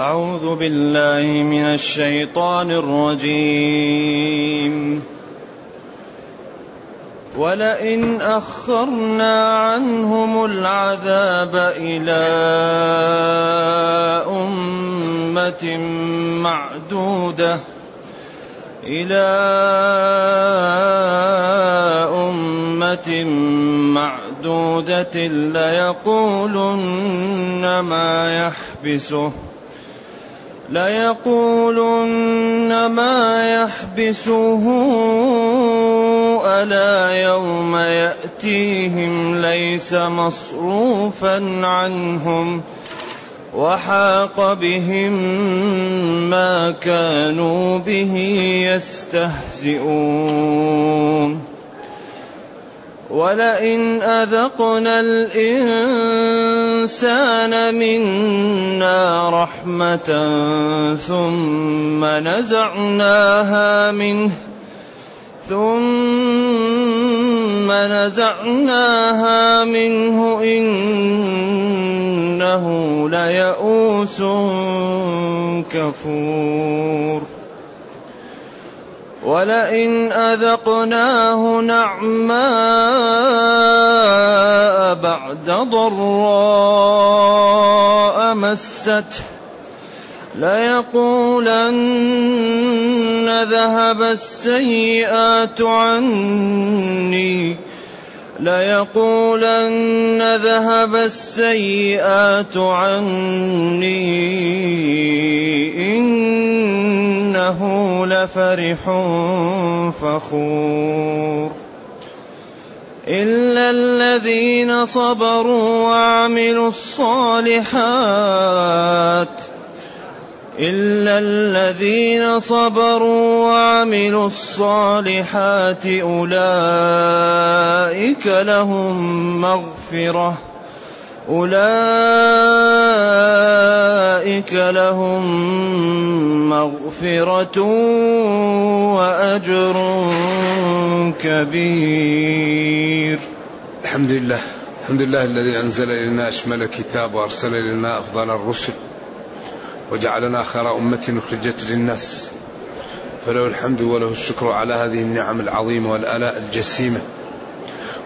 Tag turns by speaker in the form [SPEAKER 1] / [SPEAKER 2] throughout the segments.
[SPEAKER 1] أعوذ بالله من الشيطان الرجيم. ولئن أخرنا عنهم العذاب إلى أمة معدودة إلى أمة معدودة ليقولن ما يحبسه. ليقولن ما يحبسه ألا يوم يأتيهم ليس مصروفا عنهم وحاق بهم ما كانوا به يستهزئون ولئن أذقنا الإنسان منا رحمة ثم نزعناها منه ثم نزعناها منه إنه ليئوس كفور ولئن أذقناه نعماء بعد ضراء مسته ليقولن ذهب السيئات عني. ليقولن ذهب السيئات عني إنه لفرح فخور إلا الذين صبروا وعملوا الصالحات إلا الذين صبروا وعملوا الصالحات أولئك لهم مغفرة أولئك لهم مغفرة وأجر كبير
[SPEAKER 2] الحمد لله. الحمد لله الذي أنزل إلينا أشمل الكتاب وأرسل إلينا أفضل الرسل. وجعلنا خير أمة أخرجت للناس. فله الحمد وله الشكر على هذه النعم العظيمة والآلاء الجسيمة.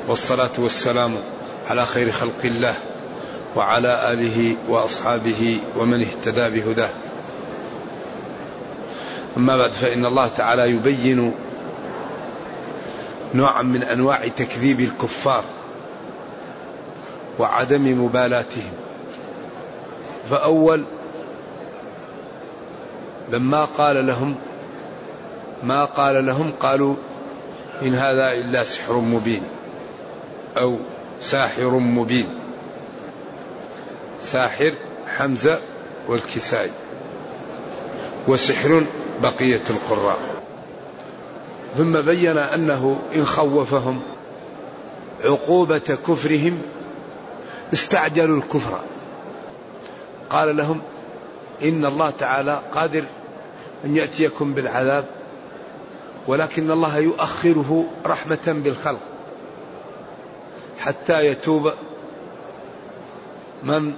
[SPEAKER 2] والصلاة والسلام على خير خلق الله وعلى آله وأصحابه ومن اهتدى بهداه. أما بعد فإن الله تعالى يبين نوعا من أنواع تكذيب الكفار وعدم مبالاتهم. فأول لما قال لهم ما قال لهم قالوا إن هذا إلا سحر مبين أو ساحر مبين. ساحر حمزة والكسائي وسحر بقية القراء. ثم بين أنه إن خوفهم عقوبة كفرهم استعجلوا الكفر. قال لهم إن الله تعالى قادر أن يأتيكم بالعذاب ولكن الله يؤخره رحمة بالخلق حتى يتوب من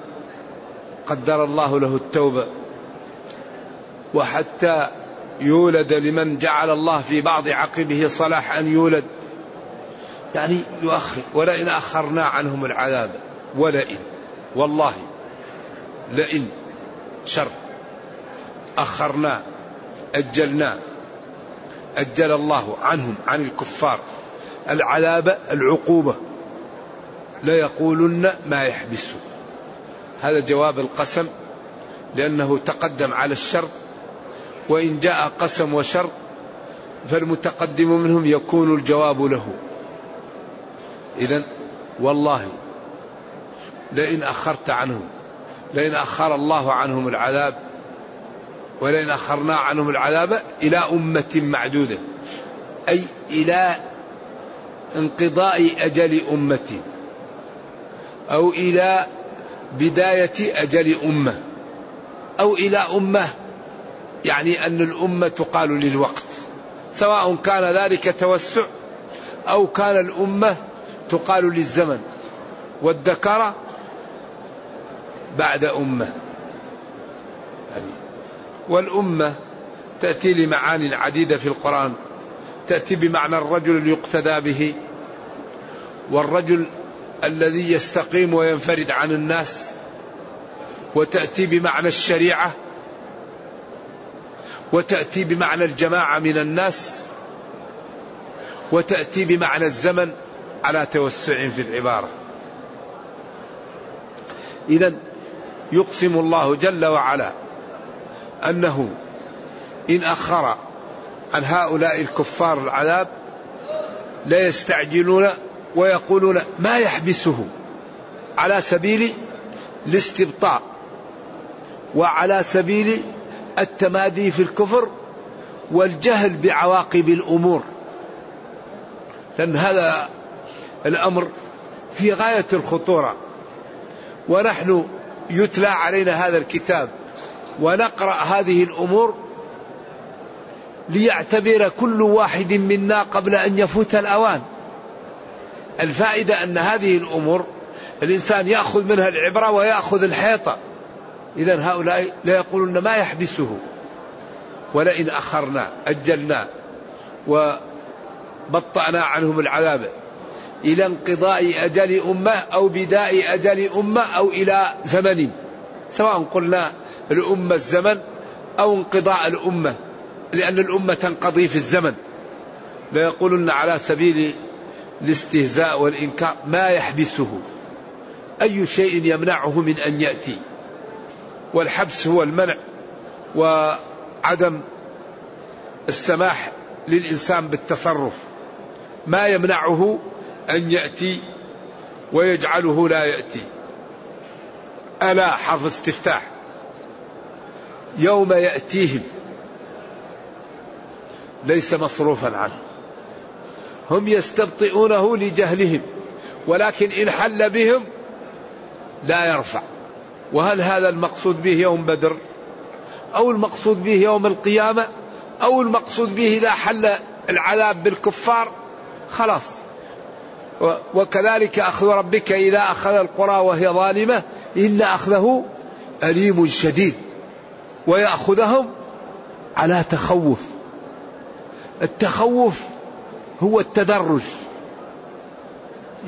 [SPEAKER 2] قدر الله له التوبة وحتى يولد لمن جعل الله في بعض عقبه صلاح أن يولد. يعني يؤخر ولئن أخرنا عنهم العذاب ولئن والله لئن. شر. أخرنا أجلنا. أجل الله عنهم عن الكفار. العذاب العقوبة. ليقولن ما يحبسه هذا جواب القسم لأنه تقدم على الشر. وإن جاء قسم وشر فالمتقدم منهم يكون الجواب له. إذا والله لئن أخرت عنهم لئن أخر الله عنهم العذاب ولئن أخرنا عنهم العذاب إلى أمة معدودة. أي إلى انقضاء أجل أمة. أو إلى بداية أجل أمة. أو إلى أمة يعني أن الأمة تقال للوقت. سواء كان ذلك توسع أو كان الأمة تقال للزمن. والذكر بعد أمة. والأمة تأتي لمعان عديدة في القرآن. تأتي بمعنى الرجل يقتدى به. والرجل الذي يستقيم وينفرد عن الناس. وتأتي بمعنى الشريعة. وتأتي بمعنى الجماعة من الناس. وتأتي بمعنى الزمن على توسع في العبارة. إذا يقسم الله جل وعلا أنه إن أخر عن هؤلاء الكفار العذاب لا يستعجلون ويقولون ما يحبسه على سبيل الاستبطاء وعلى سبيل التمادي في الكفر والجهل بعواقب الأمور. لأن هذا الأمر في غاية الخطورة. ونحن يتلى علينا هذا الكتاب ونقرأ هذه الأمور ليعتبر كل واحد منا قبل أن يفوت الأوان. الفائدة أن هذه الأمور الإنسان يأخذ منها العبرة ويأخذ الحيطة. اذا هؤلاء لا يقولون ما يحبسه. ولئن أخرنا أجلنا وبطأنا عنهم العذاب. إلى انقضاء أجل أمة أو بداء أجل أمة أو إلى زمن. سواء قلنا الأمة الزمن أو انقضاء الأمة لأن الأمة تنقضي في الزمن. ليقولن على سبيل الاستهزاء والإنكار ما يحبسه. أي شيء يمنعه من أن يأتي. والحبس هو المنع وعدم السماح للإنسان بالتصرف. ما يمنعه أن يأتي ويجعله لا يأتي. ألا حرف استفتاح. يوم يأتيهم. ليس مصروفا عنه. هم يستبطئونه لجهلهم. ولكن إن حل بهم لا يرفع. وهل هذا المقصود به يوم بدر؟ أو المقصود به يوم القيامة؟ أو المقصود به إذا حل العذاب بالكفار؟ خلاص. وكذلك أخذ ربك إذا أخذ القرى وهي ظالمة إن أخذه أليم شديد ويأخذهم على تخوف. التخوف هو التدرج.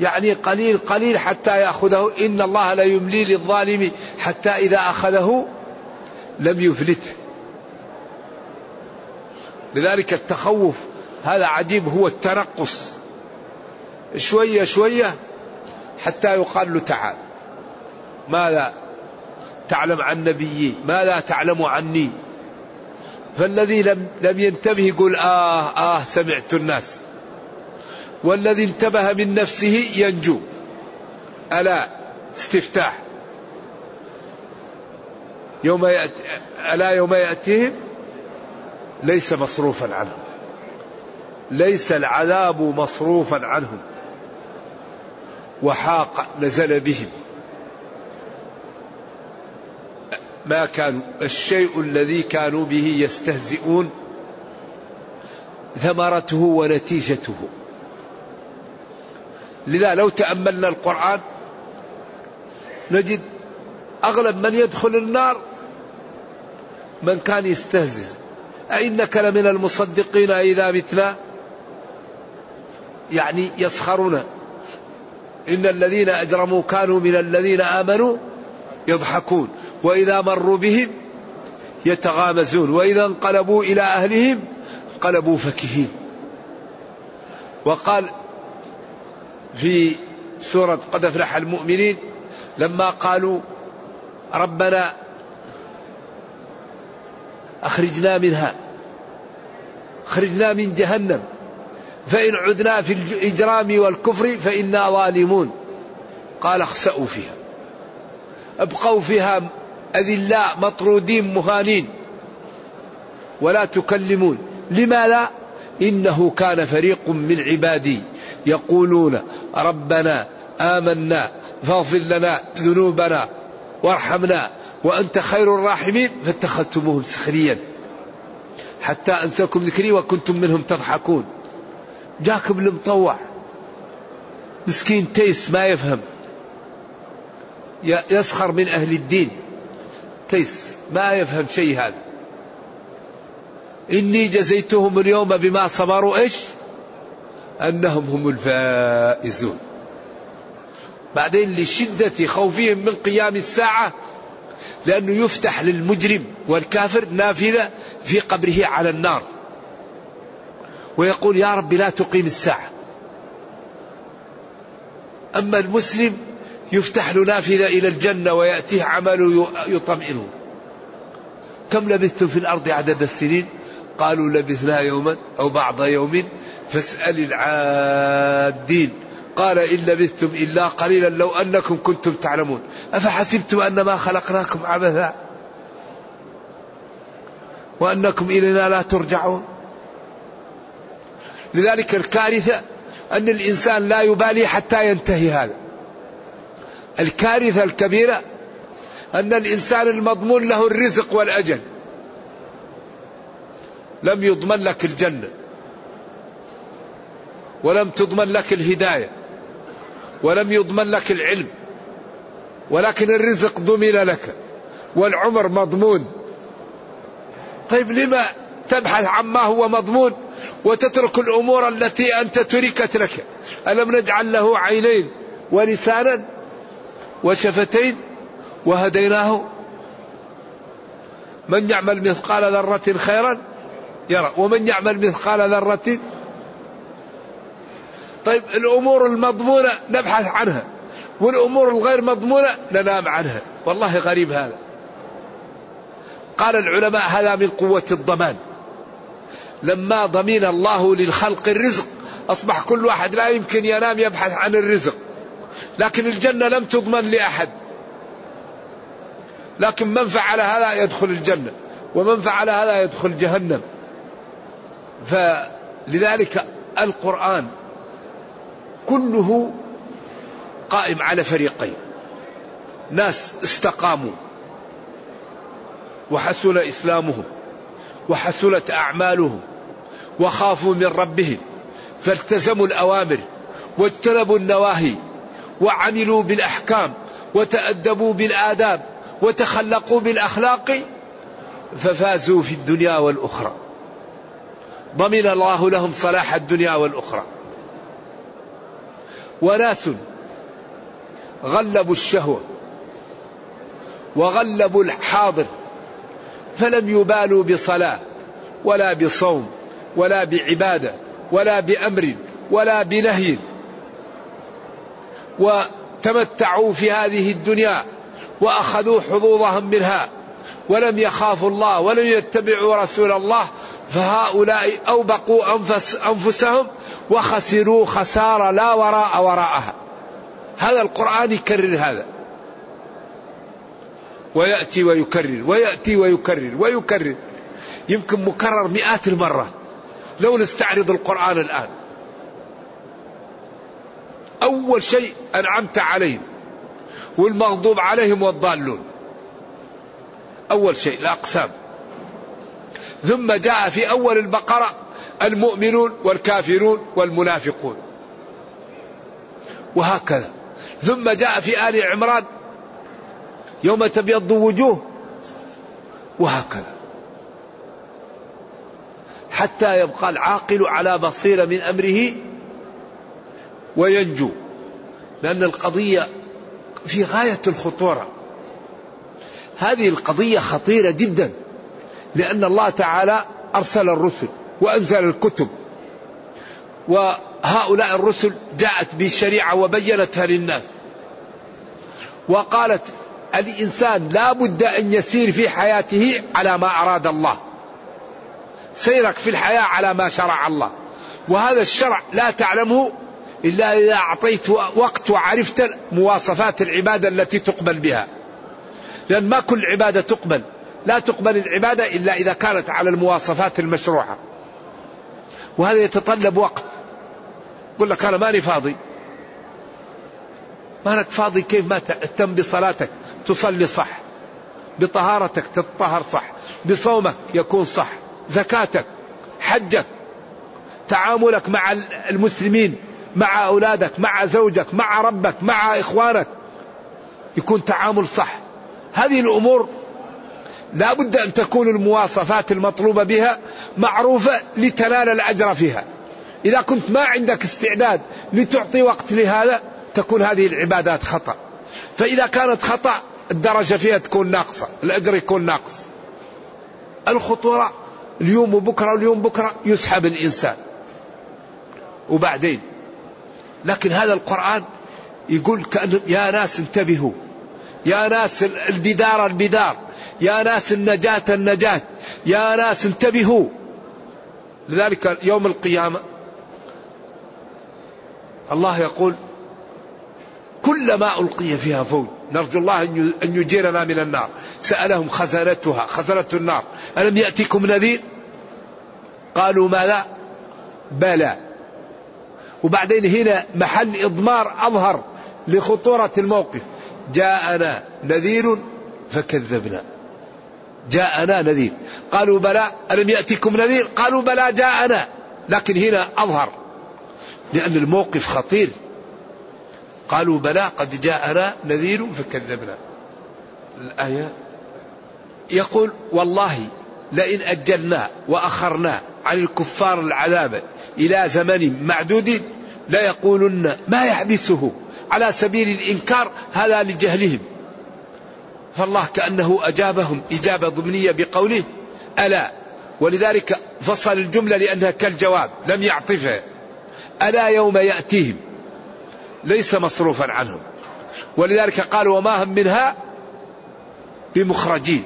[SPEAKER 2] يعني قليل قليل حتى يأخذه. إن الله لا يملي للظالم حتى إذا أخذه لم يفلته. لذلك التخوف هذا عجيب هو التنقص شوية شوية حتى يقال له تعال. ماذا تعلم عن نبيي؟ ما لا تعلم عني؟ فالذي لم لم ينتبه يقول آه آه سمعت الناس. والذي انتبه من نفسه ينجو. ألا استفتاح. يوم يأتي ألا يوم يأتيهم؟ ليس مصروفا عنهم. ليس العذاب مصروفا عنهم. وحاق نزل بهم. ما كانوا الشيء الذي كانوا به يستهزئون ثمرته ونتيجته. لذا لو تأملنا القرآن نجد أغلب من يدخل النار من كان يستهزئ. أئنك لمن المصدقين إذا متنا؟ يعني يسخرون. إن الذين أجرموا كانوا من الذين آمنوا يضحكون. وإذا مروا بهم يتغامزون. وإذا انقلبوا إلى أهلهم انقلبوا فكهين. وقال في سورة قد أفلح المؤمنين لما قالوا ربنا أخرجنا منها أخرجنا من جهنم. فإن عدنا في الإجرام والكفر فإنا ظالمون. قال اخسأوا فيها. أبقوا فيها أذلاء مطرودين مهانين. ولا تكلمون. لما لا إنه كان فريق من عبادي يقولون ربنا آمنا فاغفر لنا ذنوبنا وارحمنا وأنت خير الراحمين. فاتخذتموهم سخريا حتى أنساكم ذكري وكنتم منهم تضحكون. جاكم المطوع مسكين تيس ما يفهم. يسخر من أهل الدين. تيس ما يفهم شيء هذا. إني جزيتهم اليوم بما صبروا إيش؟ أنهم هم الفائزون. بعدين لشدة خوفهم من قيام الساعة لأنه يفتح للمجرم والكافر نافذة في قبره على النار. ويقول يا رب لا تقيم الساعة. أما المسلم يفتح له نافذة إلى الجنة ويأتيه عمله يطمئنه. كم لبثتم في الأرض عدد السنين؟ قالوا لبثنا يوما أو بعض يوم فاسأل العادين. قال إن لبثتم إلا قليلا لو أنكم كنتم تعلمون. أفحسبتم أنما خلقناكم عبثا؟ وأنكم إلينا لا ترجعون؟ لذلك الكارثة أن الإنسان لا يبالي حتى ينتهي هذا. الكارثة الكبيرة أن الإنسان المضمون له الرزق والأجل. لم يضمن لك الجنة. ولم تضمن لك الهداية. ولم يضمن لك العلم. ولكن الرزق ضمن لك. والعمر مضمون. طيب لما تبحث عما هو مضمون وتترك الأمور التي أنت تركت لك. ألم نجعل له عينين ولسانا وشفتين وهديناه؟ من يعمل مثقال ذرة خيرا يرى ومن يعمل مثقال ذرة طيب الأمور المضمونة نبحث عنها والأمور الغير مضمونة ننام عنها. والله غريب هذا. قال العلماء هذا من قوة الضمان. لما ضمن الله للخلق الرزق أصبح كل واحد لا يمكن ينام يبحث عن الرزق. لكن الجنة لم تضمن لأحد. لكن من فعل هذا يدخل الجنة ومن فعل هذا يدخل جهنم. فلذلك القرآن كله قائم على فريقين. ناس استقاموا وحسن إسلامهم وحسنت أعمالهم وخافوا من ربهم فالتزموا الأوامر واجتنبوا النواهي وعملوا بالأحكام وتأدبوا بالآداب وتخلقوا بالأخلاق ففازوا في الدنيا والأخرى. ضمن الله لهم صلاح الدنيا والأخرى. وناس غلبوا الشهوة وغلبوا الحاضر فلم يبالوا بصلاة ولا بصوم ولا بعبادة ولا بأمر ولا بنهي. وتمتعوا في هذه الدنيا وأخذوا حظوظهم منها. ولم يخافوا الله ولم يتبعوا رسول الله فهؤلاء أوبقوا أنفس أنفسهم وخسروا خسارة لا وراء وراءها. هذا القرآن يكرر هذا. ويأتي ويكرر ويأتي ويكرر ويكرر. يمكن مكرر مئات المرات. لو نستعرض القرآن الآن. أول شيء أنعمت عليهم والمغضوب عليهم والضالون. أول شيء الأقسام. ثم جاء في أول البقرة المؤمنون والكافرون والمنافقون. وهكذا. ثم جاء في آل عمران يوم تبيض وجوه. وهكذا. حتى يبقى العاقل على بصيرة من أمره وينجو. لأن القضية في غاية الخطورة. هذه القضية خطيرة جدا لأن الله تعالى أرسل الرسل وأنزل الكتب وهؤلاء الرسل جاءت بالشريعة وبينتها للناس. وقالت الإنسان لا بد أن يسير في حياته على ما أراد الله. سيرك في الحياة على ما شرع الله. وهذا الشرع لا تعلمه إلا إذا أعطيت وقت وعرفت مواصفات العبادة التي تقبل بها. لأن ما كل عبادة تقبل. لا تقبل العبادة إلا إذا كانت على المواصفات المشروعة. وهذا يتطلب وقت. يقول لك أنا ماني فاضي. مالك فاضي كيف ما تهتم بصلاتك؟ تصلي صح. بطهارتك تتطهر صح. بصومك يكون صح. زكاتك حجك تعاملك مع المسلمين مع أولادك مع زوجك مع ربك مع إخوانك يكون تعامل صح. هذه الأمور لا بد أن تكون المواصفات المطلوبة بها معروفة لتنال الأجر فيها. إذا كنت ما عندك استعداد لتعطي وقت لهذا تكون هذه العبادات خطأ. فإذا كانت خطأ الدرجة فيها تكون ناقصة الأجر يكون ناقص. الخطورة اليوم وبكرة واليوم بكرة يسحب الإنسان. وبعدين؟ لكن هذا القرآن يقول كأن يا ناس انتبهوا. يا ناس البدار البدار. يا ناس النجاة النجاة. يا ناس انتبهوا. لذلك يوم القيامة الله يقول كلما ألقي فيها فوج نرجو الله أن يجيرنا من النار. سألهم خزنتها خزنة النار. ألم يأتكم نذير؟ قالوا ما لا بلى. وبعدين هنا محل إضمار أظهر لخطورة الموقف. جاءنا نذير فكذبنا. جاءنا نذير. قالوا بلى. ألم يأتكم نذير؟ قالوا بلى جاءنا. لكن هنا أظهر. لأن الموقف خطير. قالوا بلى قد جاءنا نذير فكذبنا. الآية يقول والله لئن أجلنا وأخرنا عن الكفار العذاب إلى زمن معدود ليقولن ما يحبسه على سبيل الإنكار هذا لجهلهم. فالله كأنه أجابهم إجابة ضمنية بقوله ألا ولذلك فصل الجملة لأنها كالجواب لم يعطفها ألا يوم يأتيهم؟ ليس مصروفا عنهم. ولذلك قال وما هم منها بمخرجين.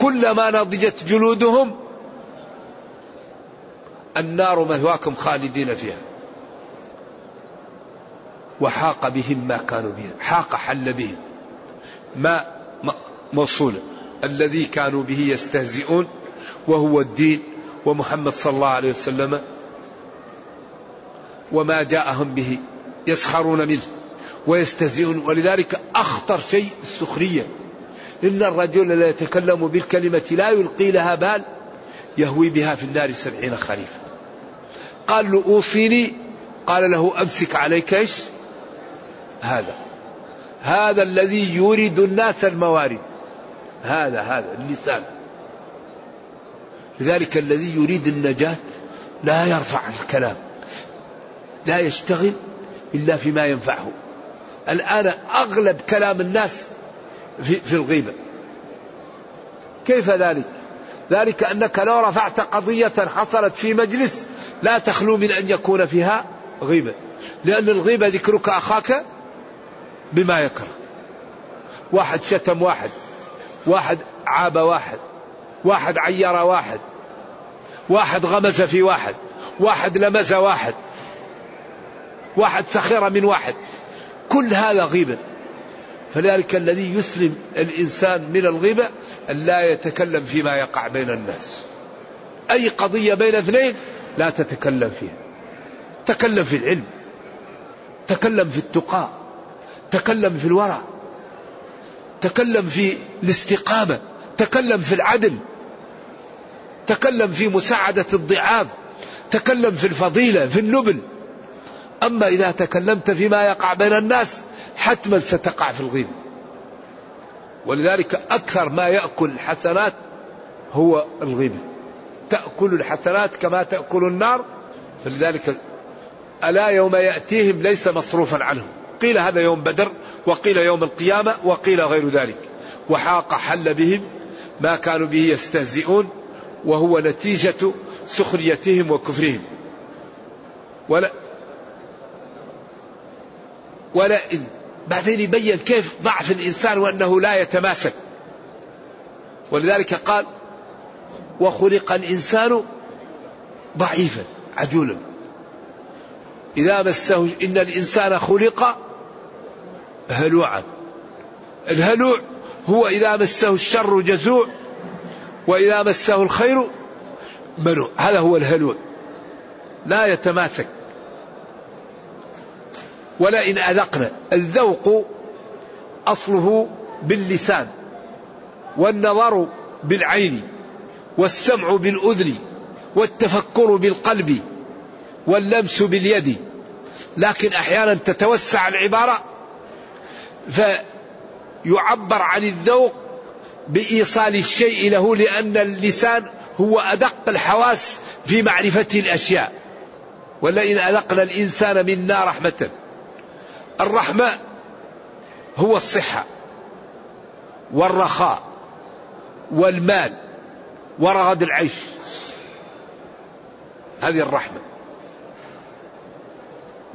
[SPEAKER 2] كلما نضجت جلودهم النار مثواكم خالدين فيها. وحاق بهم ما كانوا به حاق حل بهم. ما موصولة الذي كانوا به يستهزئون وهو الدين ومحمد صلى الله عليه وسلم وما جاءهم به. يسخرون منه ويستهزئون. ولذلك أخطر شيء السخرية إن الرجل لا يتكلم بالكلمة لا يلقي لها بال يهوي بها في النار سبعين خريفا. قال له أوصيني قال له أمسك عليك إيش؟ هذا. هذا الذي يورد الناس الموارد. هذا هذا اللسان. لذلك الذي يريد النجاة لا يرفع الكلام لا يشتغل إلا فيما ينفعه. الآن أغلب كلام الناس في, في الغيبة. كيف ذلك؟ ذلك أنك لو رفعت قضية حصلت في مجلس لا تخلو من أن يكون فيها غيبة. لأن الغيبة ذكرك أخاك بما يكره. واحد شتم واحد واحد عاب واحد واحد عير واحد واحد غمز في واحد واحد لمز واحد. واحد سخر من واحد. كل هذا غيبة. فلذلك الذي يسلم الإنسان من الغيبة أن لا يتكلم فيما يقع بين الناس. أي قضية بين اثنين لا تتكلم فيها. تكلم في العلم. تكلم في التقى تكلم في الورع. تكلم في الاستقامة. تكلم في العدل. تكلم في مساعدة الضعاف. تكلم في الفضيلة في النبل. أما إذا تكلمت فيما يقع بين الناس حتما ستقع في الغيب. ولذلك أكثر ما يأكل الحسنات هو الغيبة تأكل الحسنات كما تأكل النار. فلذلك ألا يوم يأتيهم ليس مصروفا عنهم. قيل هذا يوم بدر وقيل يوم القيامة وقيل غير ذلك. وحاق حل بهم ما كانوا به يستهزئون وهو نتيجة سخريتهم وكفرهم. ولا ولا بعدين يبين كيف ضعف الإنسان وأنه لا يتماسك. ولذلك قال وخلق الإنسان ضعيفا عجولا. إذا مسه إن الإنسان خلق هلوعا. الهلوع هو إذا مسه الشر جزوع وإذا مسه الخير منوع. هذا هو الهلوع. لا يتماسك. ولئن أذقنا. الذوق أصله باللسان والنظر بالعين والسمع بالأذن والتفكر بالقلب واللمس باليد. لكن أحيانا تتوسع العبارة فيعبر عن الذوق بإيصال الشيء له لأن اللسان هو أدق الحواس في معرفة الأشياء. ولئن أذقنا الإنسان منا رحمة. الرحمة هو الصحة والرخاء والمال ورغد العيش. هذه الرحمة.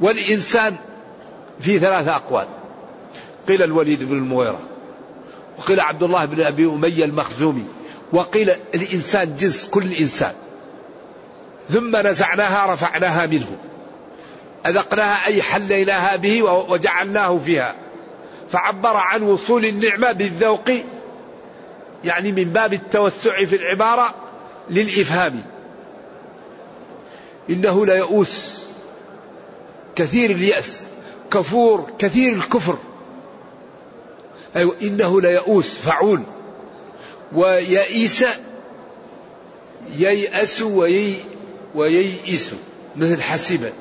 [SPEAKER 2] والإنسان في ثلاثة أقوال. قيل الوليد بن المغيرة وقيل عبد الله بن أبي أمية المخزومي وقيل الإنسان جنس كل إنسان. ثم نزعناها رفعناها منه. أذقناها أي حليناها به وجعلناه فيها. فعبر عن وصول النعمة بالذوق يعني من باب التوسع في العبارة للإفهام. إنه ليئوس كثير اليأس كفور كثير الكفر. أيوة إنه ليئوس فعول. ويئيس ييأس ويي وييئس. مثل حسب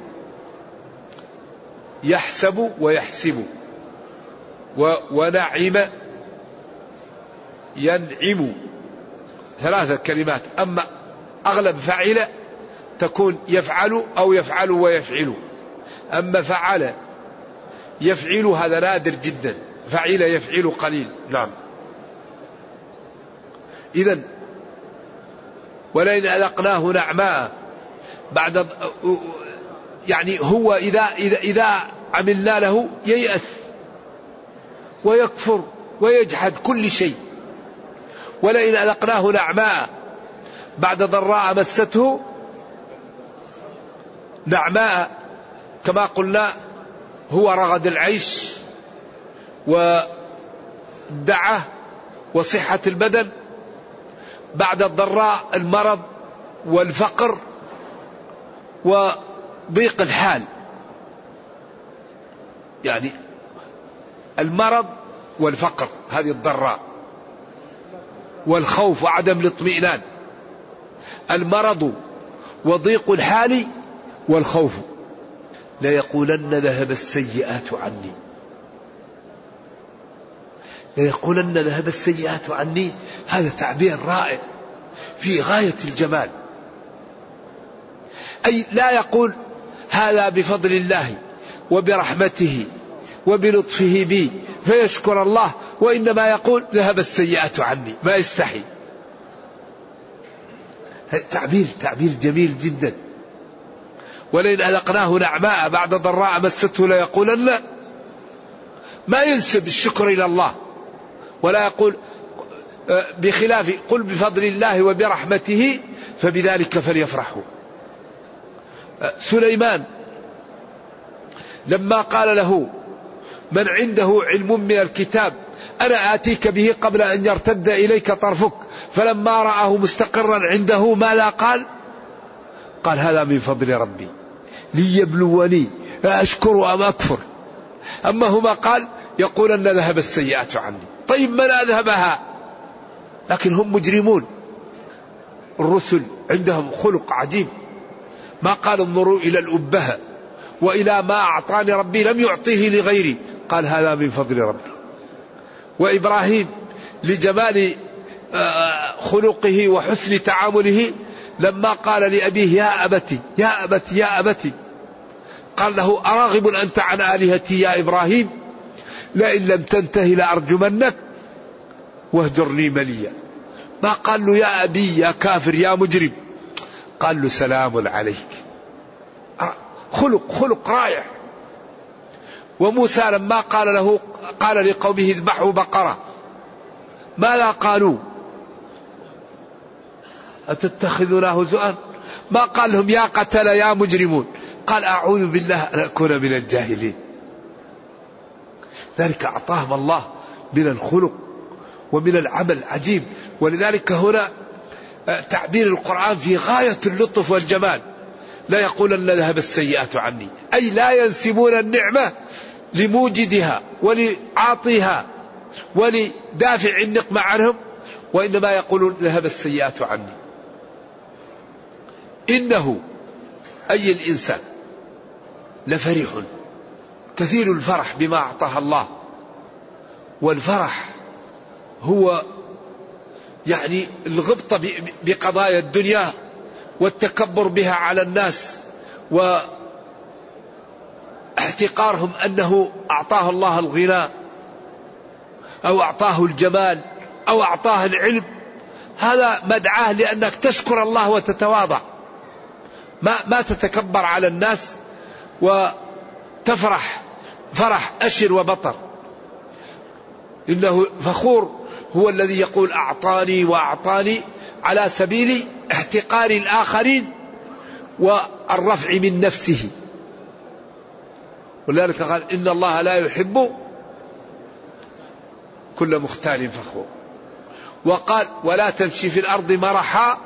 [SPEAKER 2] يحسب ويحسب. ونعم ينعم. ثلاثة كلمات. أما أغلب فعل تكون يفعل أو يفعل ويفعل. أما فعل يفعل هذا نادر جدا. فعل يفعل قليل. نعم. إذا ولئن أذقناه نعماء بعد يعني هو إذا إذا إذا عملنا له ييأس ويكفر ويجحد كل شيء. ولئن أذقناه نعماء بعد ضراء مسته نعماء كما قلنا هو رغد العيش والدعة وصحة البدن بعد الضراء المرض والفقر وضيق الحال. يعني المرض والفقر هذه الضراء. والخوف وعدم الاطمئنان. المرض وضيق الحال والخوف. ليقولن ذهب السيئات عني. ليقولن ذهب السيئات عني. هذا تعبير رائع في غاية الجمال. أي لا يقول هذا بفضل الله وبرحمته وبلطفه بي فيشكر الله وإنما يقول ذهب السيئات عني ما يستحي. تعبير تعبير جميل جدا. ولئن أذقناه نعماء بعد ضراء مسته ليقولن ما ينسب الشكر إلى الله. ولا يقول آه، بخلاف قل بفضل الله وبرحمته فبذلك فليفرحوا. سليمان. لما قال له من عنده علم من الكتاب أنا آتيك به قبل أن يرتد إليك طرفك فلما رآه مستقرا عنده ماذا قال؟ قال هذا من فضل ربي ليبلوني أشكر أم أكفر. أما هما قال يقول أن ذهب السيئات عني. طيب من أذهبها؟ لكن هم مجرمون. الرسل عندهم خلق عجيب. ما قال انظروا إلى الأبهة وإلى ما أعطاني ربي لم يعطيه لغيري. قال هذا من فضل ربي. وإبراهيم لجمال آه، خلقه وحسن تعامله لما قال لأبيه يا أبتي يا أبتي يا أبتي. قال له أراغب أنت عن آلهتي يا إبراهيم؟ لئن لم تنتهي لأرجمنك واهجرني مليا. ما قال له يا أبي يا كافر يا مجرم؟ قال له سلام عليك. خلق خلق رائع. وموسى لما قال له قال لقومه اذبحوا بقرة. ماذا قالوا؟ أتتخذنا هزؤا؟ ما قال لهم يا قتل يا مجرمون. قال أعوذ بالله أن أكون من الجاهلين. ذلك أعطاهم الله من الخلق ومن العمل عجيب ولذلك هنا آه، تعبير القرآن في غاية اللطف والجمال. لا يقولن ذهب السيئات عني. أي لا ينسبون النعمة لموجدها ولعاطيها ولدافع النقمة عنهم وإنما يقولون ذهب السيئات عني. إنه أي الإنسان لفرح. كثير الفرح بما أعطاه الله. والفرح هو يعني الغبطة بقضايا الدنيا والتكبر بها على الناس واحتقارهم أنه أعطاه الله الغنى أو أعطاه الجمال أو أعطاه العلم. هذا مدعاه لأنك تشكر الله وتتواضع. ما, ما تتكبر على الناس وتفرح فرح أشر وبطر. إنه فخور هو الذي يقول أعطاني وأعطاني على سبيل احتقار الآخرين والرفع من نفسه. ولذلك قال إن الله لا يحب كل مختال فخور. وقال ولا تمشي في الأرض مرحا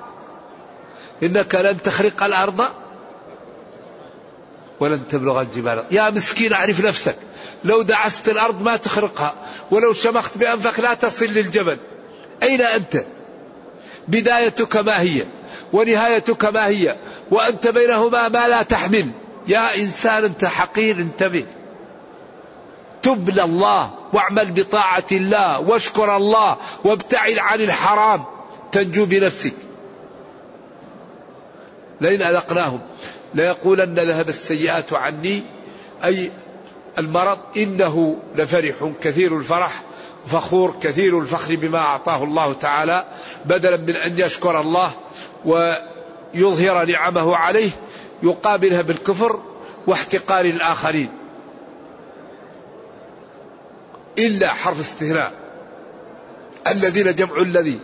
[SPEAKER 2] إنك لن تخرق الأرض ولن تبلغ الجبال. يا مسكين أعرف نفسك. لو دعست الأرض ما تخرقها. ولو شمخت بأنفك لا تصل للجبل. أين أنت؟ بدايتك ما هي؟ ونهايتك ما هي؟ وأنت بينهما ما لا تحمل. يا إنسان أنت حقير انتبه. تب لله واعمل بطاعة الله واشكر الله وابتعد عن الحرام. تنجو بنفسك. لئن أذقناهم ليقولن ذهب السيئات عني. أي المرض إنه لفرح كثير الفرح. فخور كثير الفخر بما أعطاه الله تعالى بدلا من أن يشكر الله ويظهر نعمه عليه يقابلها بالكفر واحتقار الآخرين. إلا حرف استثناء الذين جمع الذي.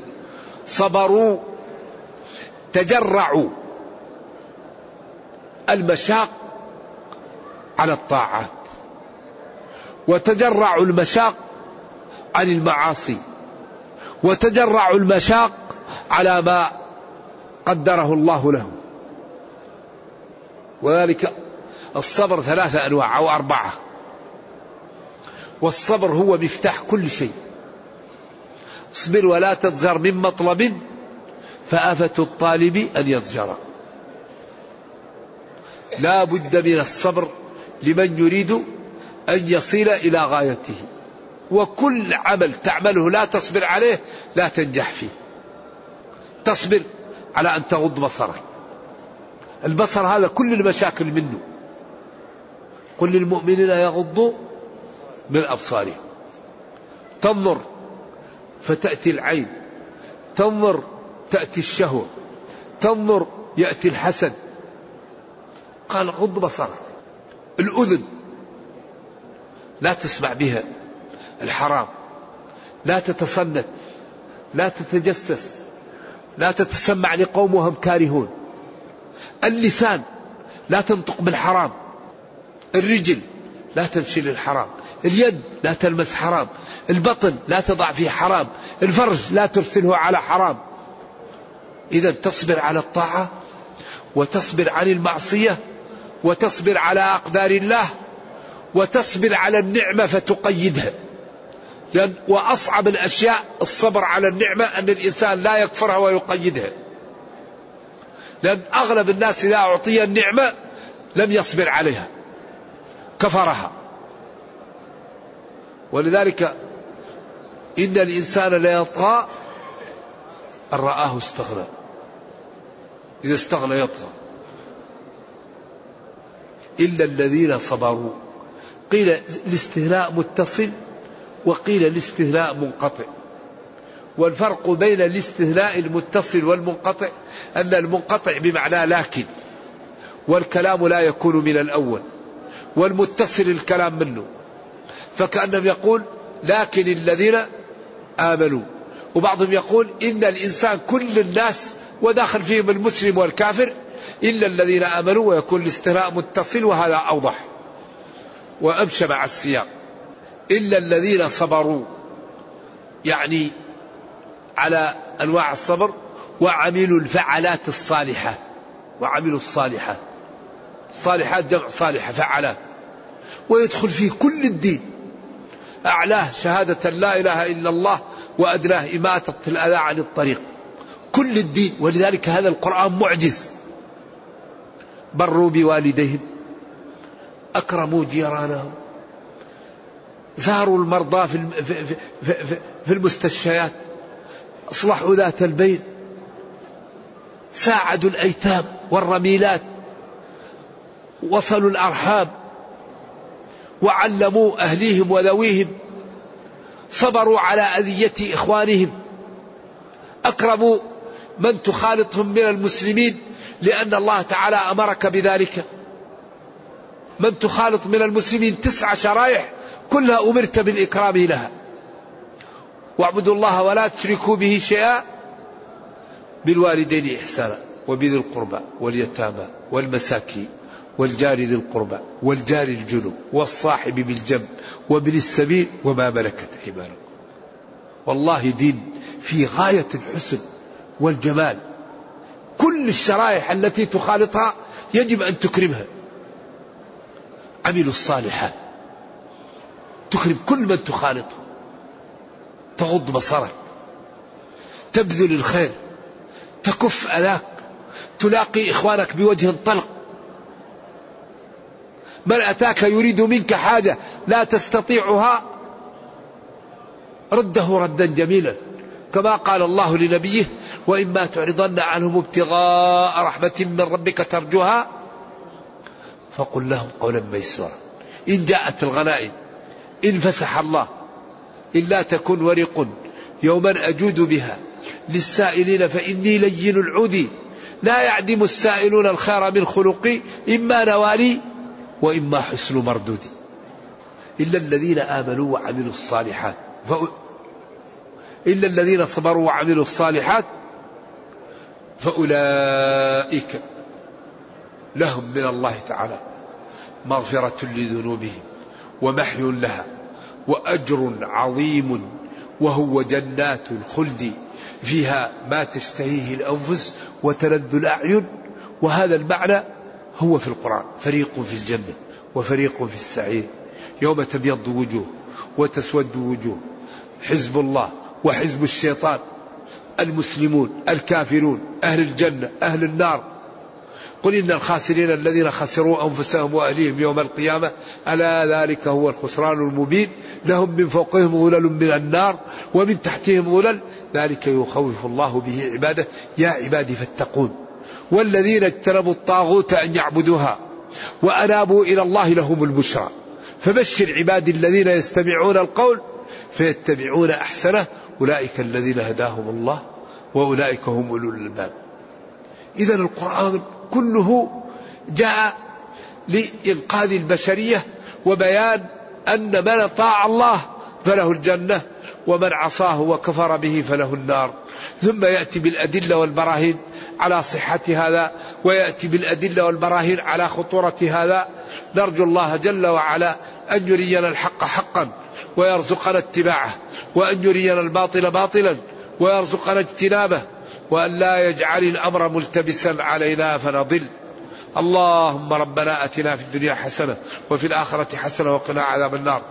[SPEAKER 2] صبروا تجرعوا. المشاق على الطاعات. وتجرعوا المشاق عن المعاصي وتجرعوا المشاق على ما قدره الله له. وذلك الصبر ثلاثة أنواع أو أربعة. والصبر هو مفتاح كل شيء. اصبر ولا تضجر من مطلب فآفة الطالب أن يضجر لا بد من الصبر لمن يريد أن يصل إلى غايته. وكل عمل تعمله لا تصبر عليه لا تنجح فيه. تصبر على أن تغض بصرك. البصر هذا كل المشاكل منه. قل للمؤمنين يغضوا من أبصارهم. تنظر فتأتي العين. تنظر تأتي الشهوة. تنظر يأتي الحسد. قال غض بصرك. الأذن لا تسمع بها. الحرام. لا تتصنت لا تتجسس لا تتسمع لقوم وهم كارهون. اللسان لا تنطق بالحرام. الرجل لا تمشي للحرام. اليد لا تلمس حرام. البطن لا تضع فيه حرام. الفرج لا ترسله على حرام. إذا تصبر على الطاعة وتصبر عن المعصية وتصبر على أقدار الله وتصبر على النعمة فتقيدها. لأن وأصعب الأشياء الصبر على النعمة أن الإنسان لا يكفرها ويقيدها. لأن أغلب الناس إذا أعطي النعمة لم يصبر عليها كفرها. ولذلك إن الإنسان ليطغى أن رآه استغنى. إذا استغنى يطغى. إلا الذين صبروا. قيل الاستهلاء متصل وقيل الاستهلاء منقطع. والفرق بين الاستهلاء المتصل والمنقطع أن المنقطع بمعنى لكن والكلام لا يكون من الأول والمتصل الكلام منه فكأنهم يقول لكن الذين آمنوا وبعضهم يقول إن الإنسان كل الناس وداخل فيهم المسلم والكافر إلا الذين آمنوا ويكون الاستهلاء متصل وهذا أوضح. وأمشى مع السياق. إلا الذين صبروا. يعني على أنواع الصبر وعملوا الفعلات الصالحة. وعملوا الصالحات. صالحات جمع صالحة فعلات. ويدخل فيه كل الدين. أعلاه شهادة لا إله إلا الله وأدناه إماتة الأذى عن الطريق. كل الدين. ولذلك هذا القرآن معجز. بروا بوالديهم. أكرموا جيرانهم. زاروا المرضى في في في المستشفيات. أصلحوا ذات البين ساعدوا الأيتام والرميلات. وصلوا الأرحام. وعلموا أهليهم وذويهم. صبروا على أذية إخوانهم. أكرموا من تخالطهم من المسلمين. لأن الله تعالى أمرك بذلك. من تخالط من المسلمين تسع شرائح كلها أمرت بالإكرام لها واعبدوا الله ولا تشركوا به شيئا بالوالدين إحسانا وبذي القربى واليتامى والمساكين والجار ذي القربى والجار الجنوب والصاحب بالجنب وابن السبيل وما ملكت أيمانكم. والله دين في غاية الحسن والجمال. كل الشرائح التي تخالطها يجب أن تكرمها. عملوا الصالحات. تكرم كل من تخالطه. تغض بصرك. تبذل الخير. تكف أذاك. تلاقي إخوانك بوجه طلق. من أتاك يريد منك حاجة لا تستطيعها رده ردا جميلا كما قال الله لنبيه وإما تعرضن عنهم ابتغاء رحمة من ربك ترجوها فقل لهم قولا ميسورا. إن جاءت الغنائم إن فسح الله إلا تكن ورق يوما أجود بها للسائلين فإني لين العود لا يعدم السائلون الخير من خلقي إما نوالي وإما حسن مردود إلا الذين آمنوا وعملوا الصالحات. إلا الذين صبروا وعملوا الصالحات فأولئك لهم من الله تعالى. مغفرة لذنوبهم ومحي لها وأجر عظيم وهو جنات الخلد فيها ما تشتهيه الأنفس وتلذ الأعين وهذا المعنى هو في القرآن فريق في الجنة وفريق في السعير. يوم تبيض وجوه وتسود وجوه حزب الله وحزب الشيطان المسلمون الكافرون أهل الجنة أهل النار. قل إن الخاسرين الذين خسروا أنفسهم وأهليهم يوم القيامة ألا ذلك هو الخسران المبين. لهم من فوقهم غلل من النار ومن تحتهم غلل ذلك يخوف الله به عباده. يا عبادي فاتقون. والذين اجتنبوا الطاغوت أن يعبدوها وأنابوا إلى الله لهم البشرى. فبشر عبادي الذين يستمعون القول فيتبعون أحسنه. أولئك الذين هداهم الله وأولئك هم أولو الألباب. إذا القرآن كله جاء لإنقاذ البشرية وبيان أن من طاع الله فله الجنة ومن عصاه وكفر به فله النار. ثم يأتي بالأدلة والبراهين على صحة هذا ويأتي بالأدلة والبراهين على خطورة هذا. نرجو الله جل وعلا أن يرينا الحق حقا ويرزقنا اتباعه وأن يرينا الباطل باطلا ويرزقنا اجتنابه. وأن لا يجعل الأمر ملتبسا علينا فنضل اللهم ربنا آتنا في الدنيا حسنة وفي الآخرة حسنة وقنا عذاب النار.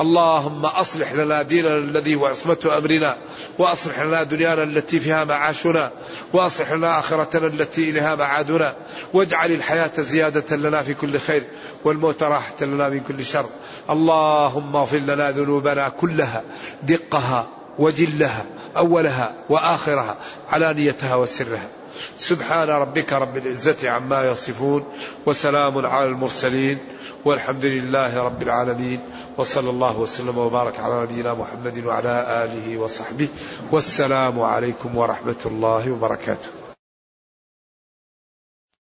[SPEAKER 2] اللهم أصلح لنا ديننا الذي هو عصمة أمرنا وأصلح لنا دنيانا التي فيها معاشنا وأصلح لنا آخرتنا التي إليها معادنا واجعل الحياة زيادة لنا في كل خير والموت راحة لنا من كل شر. اللهم اغفر لنا ذنوبنا كلها دقها وجلها أولها وآخرها علانيتها وسرها. سبحان ربك رب العزة عما يصفون وسلام على المرسلين والحمد لله رب العالمين وصلى الله وسلم وبارك على نبينا محمد وعلى آله وصحبه والسلام عليكم ورحمة الله وبركاته